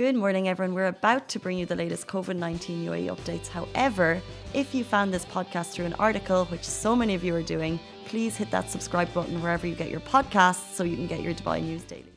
Good morning, everyone. We're about to bring you the latest COVID 19 UAE updates. However, if you found this podcast through an article, which so many of you are doing, please hit that subscribe button wherever you get your podcasts so you can get your Dubai news daily.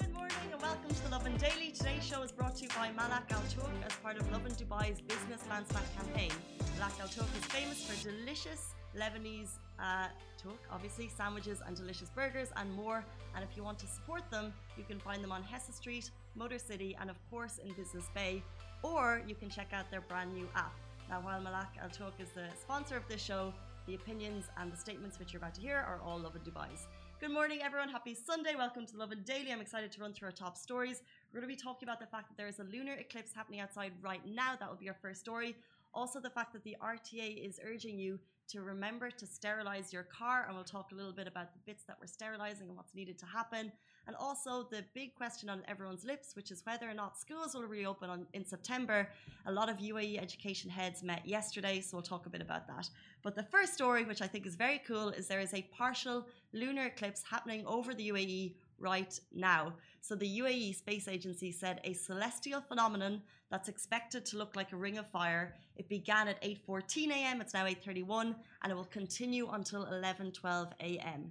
Good morning and welcome to the Lovin Daily. Today's show is brought to you by Malak Al Touk as part of Lovin Dubai's Business Lansman campaign. Malak Al Touk is famous for delicious Lebanese uh, Touk, obviously, sandwiches and delicious burgers and more. And if you want to support them, you can find them on Hessa Street, Motor City, and of course in Business Bay. Or you can check out their brand new app. Now, while Malak Al Touk is the sponsor of this show, the opinions and the statements which you're about to hear are all Lovin Dubai's. Good morning, everyone. Happy Sunday. Welcome to Lovin Daily. I'm excited to run through our top stories. We're going to be talking about the fact that there is a lunar eclipse happening outside right now. That will be our first story. Also, the fact that the RTA is urging you to remember to sterilize your car. And we'll talk a little bit about the bits that we're sterilizing and what's needed to happen. And also the big question on everyone's lips, which is whether or not schools will reopen on, in September. A lot of UAE education heads met yesterday, so we'll talk a bit about that. But the first story, which I think is very cool, is there is a partial lunar eclipse happening over the UAE right now. So the UAE Space Agency said a celestial phenomenon that's expected to look like a ring of fire. It began at 8:14 a.m. It's now 8:31 and it will continue until 11:12 a.m.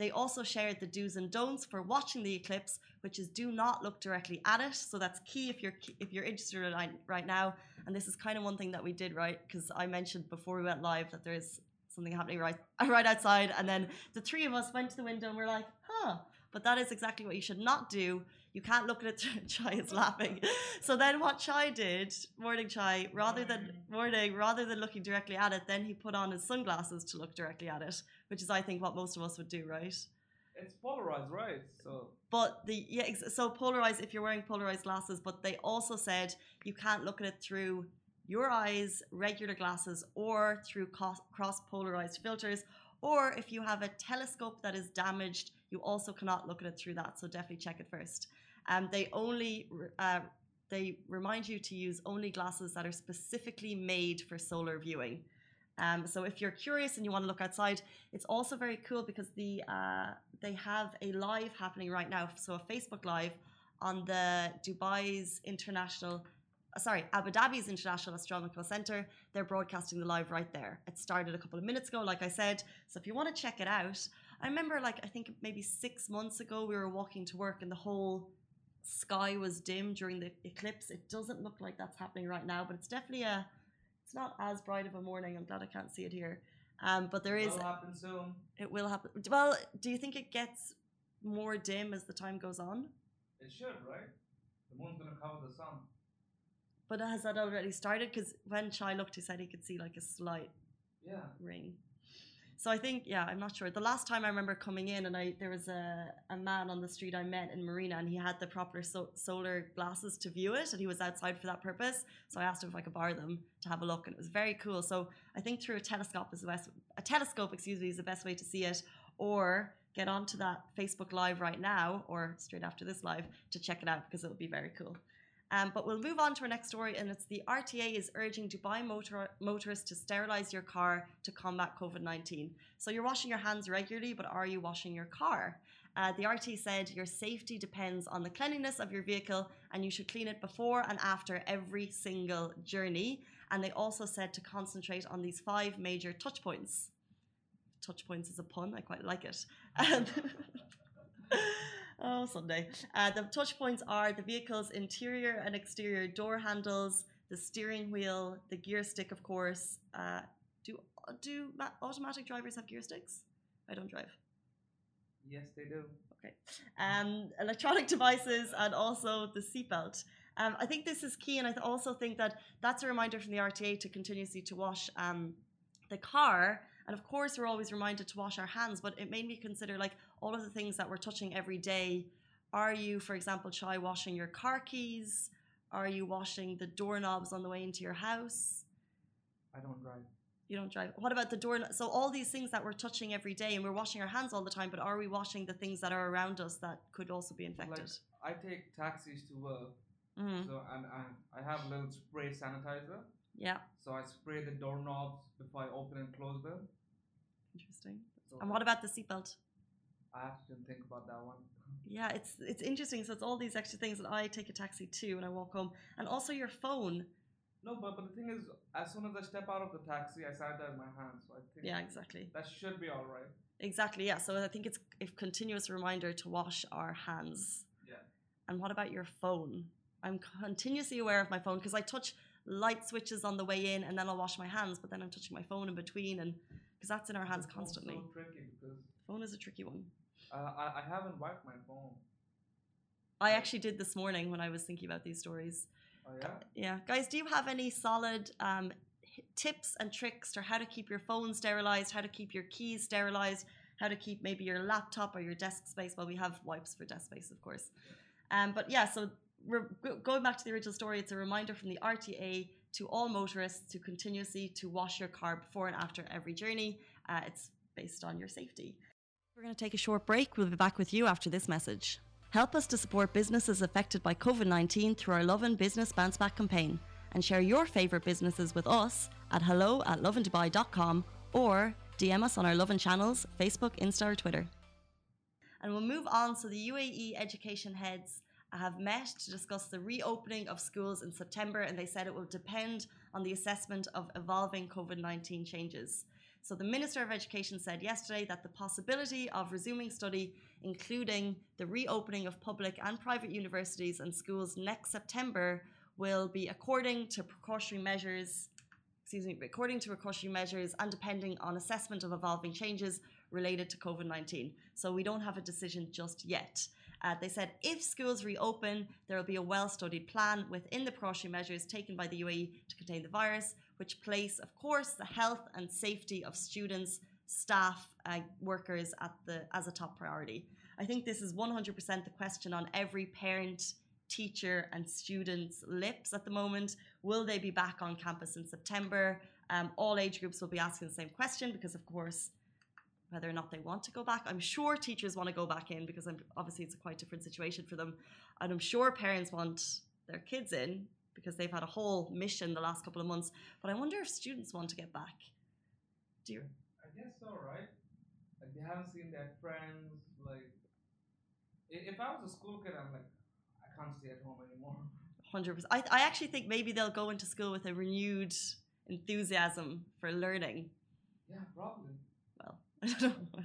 They also shared the do's and don'ts for watching the eclipse, which is do not look directly at it. So that's key if you're if you're interested right now. And this is kind of one thing that we did right because I mentioned before we went live that there's something happening right right outside, and then the three of us went to the window and we're like, huh. But that is exactly what you should not do you can't look at it. Chai is laughing. So then what Chai did, morning Chai, rather than morning, rather than looking directly at it, then he put on his sunglasses to look directly at it, which is I think what most of us would do, right? It's polarized, right? So But the yeah, so polarized if you're wearing polarized glasses, but they also said you can't look at it through your eyes, regular glasses, or through cross polarized filters, or if you have a telescope that is damaged, you also cannot look at it through that. So definitely check it first. Um, they only uh, they remind you to use only glasses that are specifically made for solar viewing. Um, so if you're curious and you want to look outside, it's also very cool because the uh, they have a live happening right now. So a Facebook live on the Dubai's international, uh, sorry, Abu Dhabi's International Astronomical Center. They're broadcasting the live right there. It started a couple of minutes ago, like I said. So if you want to check it out, I remember like I think maybe six months ago we were walking to work and the whole sky was dim during the eclipse. It doesn't look like that's happening right now, but it's definitely a. It's not as bright of a morning. I'm glad I can't see it here. Um, but there is. It will happen soon. It will happen. Well, do you think it gets more dim as the time goes on? It should, right? The moon's gonna cover the sun. But has that already started? Because when Chai looked, he said he could see like a slight yeah. ring. So I think, yeah, I'm not sure. The last time I remember coming in, and I there was a, a man on the street I met in Marina, and he had the proper so, solar glasses to view it, and he was outside for that purpose. So I asked him if I could borrow them to have a look, and it was very cool. So I think through a telescope is the best. A telescope, excuse me, is the best way to see it, or get onto that Facebook Live right now, or straight after this live, to check it out because it'll be very cool. Um, but we'll move on to our next story, and it's the RTA is urging Dubai motor, motorists to sterilize your car to combat COVID 19. So you're washing your hands regularly, but are you washing your car? Uh, the RT said your safety depends on the cleanliness of your vehicle, and you should clean it before and after every single journey. And they also said to concentrate on these five major touch points. Touch points is a pun, I quite like it. Oh, Sunday. Uh, the touch points are the vehicle's interior and exterior door handles, the steering wheel, the gear stick, of course. Uh, do do automatic drivers have gear sticks? I don't drive. Yes, they do. Okay. Um, electronic devices and also the seatbelt. Um, I think this is key, and I also think that that's a reminder from the RTA to continuously to wash um, the car. And of course, we're always reminded to wash our hands, but it made me consider like all of the things that we're touching every day. Are you, for example, Chai washing your car keys? Are you washing the doorknobs on the way into your house? I don't drive. You don't drive. What about the door? So all these things that we're touching every day, and we're washing our hands all the time. But are we washing the things that are around us that could also be infected? Like, I take taxis to work, mm-hmm. so and I, I have a little spray sanitizer. Yeah. So I spray the doorknobs before I open and close them. Interesting. So and what about the seatbelt? I have to think about that one. Yeah, it's it's interesting. So it's all these extra things that I take a taxi too when I walk home, and also your phone. No, but, but the thing is, as soon as I step out of the taxi, I sanitize my hands. So I think yeah, exactly. That should be all right. Exactly. Yeah. So I think it's a continuous reminder to wash our hands. Yeah. And what about your phone? I'm continuously aware of my phone because I touch light switches on the way in, and then I'll wash my hands, but then I'm touching my phone in between, and because that's in our hands constantly. So tricky because phone is a tricky one. Uh, I, I haven't wiped my phone. I actually did this morning when I was thinking about these stories. Oh, yeah? Yeah. Guys, do you have any solid um, tips and tricks for how to keep your phone sterilized, how to keep your keys sterilized, how to keep maybe your laptop or your desk space? Well, we have wipes for desk space, of course. Um, but yeah, so going back to the original story, it's a reminder from the RTA to all motorists to continuously to wash your car before and after every journey. Uh, it's based on your safety. We're going to take a short break. We'll be back with you after this message. Help us to support businesses affected by COVID 19 through our Lovin Business Bounce Back campaign and share your favourite businesses with us at hello at lovindubai.com or DM us on our Lovin channels, Facebook, Insta, or Twitter. And we'll move on. So, the UAE education heads have met to discuss the reopening of schools in September, and they said it will depend on the assessment of evolving COVID 19 changes. So the Minister of Education said yesterday that the possibility of resuming study, including the reopening of public and private universities and schools next September, will be according to precautionary measures. Excuse me, according to precautionary measures and depending on assessment of evolving changes related to COVID 19. So we don't have a decision just yet. Uh, they said if schools reopen, there will be a well studied plan within the precautionary measures taken by the UAE to contain the virus, which place, of course, the health and safety of students, staff, uh, workers at the, as a top priority. I think this is 100% the question on every parent, teacher, and student's lips at the moment. Will they be back on campus in September? Um, all age groups will be asking the same question because, of course, whether or not they want to go back. I'm sure teachers want to go back in because I'm, obviously it's a quite different situation for them. And I'm sure parents want their kids in because they've had a whole mission the last couple of months. But I wonder if students want to get back. Do you? I guess so, right? Like they haven't seen their friends. Like, if I was a school kid, I'm like, I can't stay at home anymore. Hundred percent. I I actually think maybe they'll go into school with a renewed enthusiasm for learning. Yeah, probably. I don't know.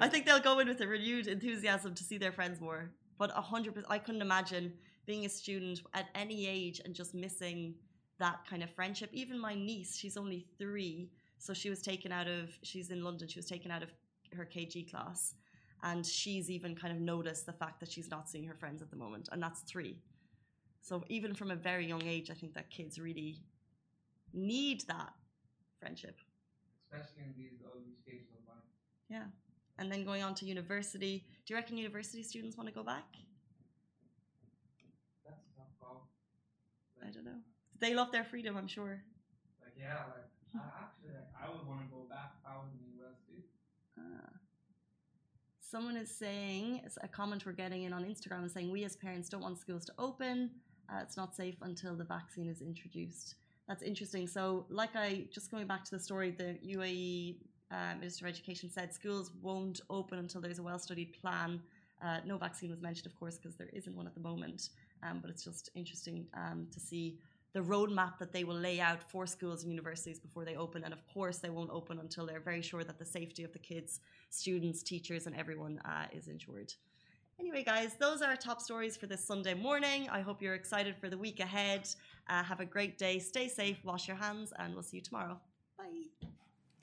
I think they'll go in with a renewed enthusiasm to see their friends more. But a hundred percent, I couldn't imagine being a student at any age and just missing that kind of friendship. Even my niece, she's only three, so she was taken out of. She's in London. She was taken out of her KG class, and she's even kind of noticed the fact that she's not seeing her friends at the moment, and that's three. So even from a very young age, I think that kids really need that friendship. Especially in these early stages of life. Yeah. And then going on to university. Do you reckon university students want to go back? That's tough. Like, I don't know. They love their freedom, I'm sure. Like yeah, like I actually like, I would want to go back if I was in university. Ah. Someone is saying it's a comment we're getting in on Instagram is saying we as parents don't want schools to open. Uh, it's not safe until the vaccine is introduced. That's interesting. So, like I just going back to the story, the UAE uh, Minister of Education said schools won't open until there's a well studied plan. Uh, no vaccine was mentioned, of course, because there isn't one at the moment. Um, but it's just interesting um, to see the roadmap that they will lay out for schools and universities before they open. And of course, they won't open until they're very sure that the safety of the kids, students, teachers, and everyone uh, is ensured. Anyway, guys, those are our top stories for this Sunday morning. I hope you're excited for the week ahead. Uh, have a great day. Stay safe, wash your hands, and we'll see you tomorrow. Bye.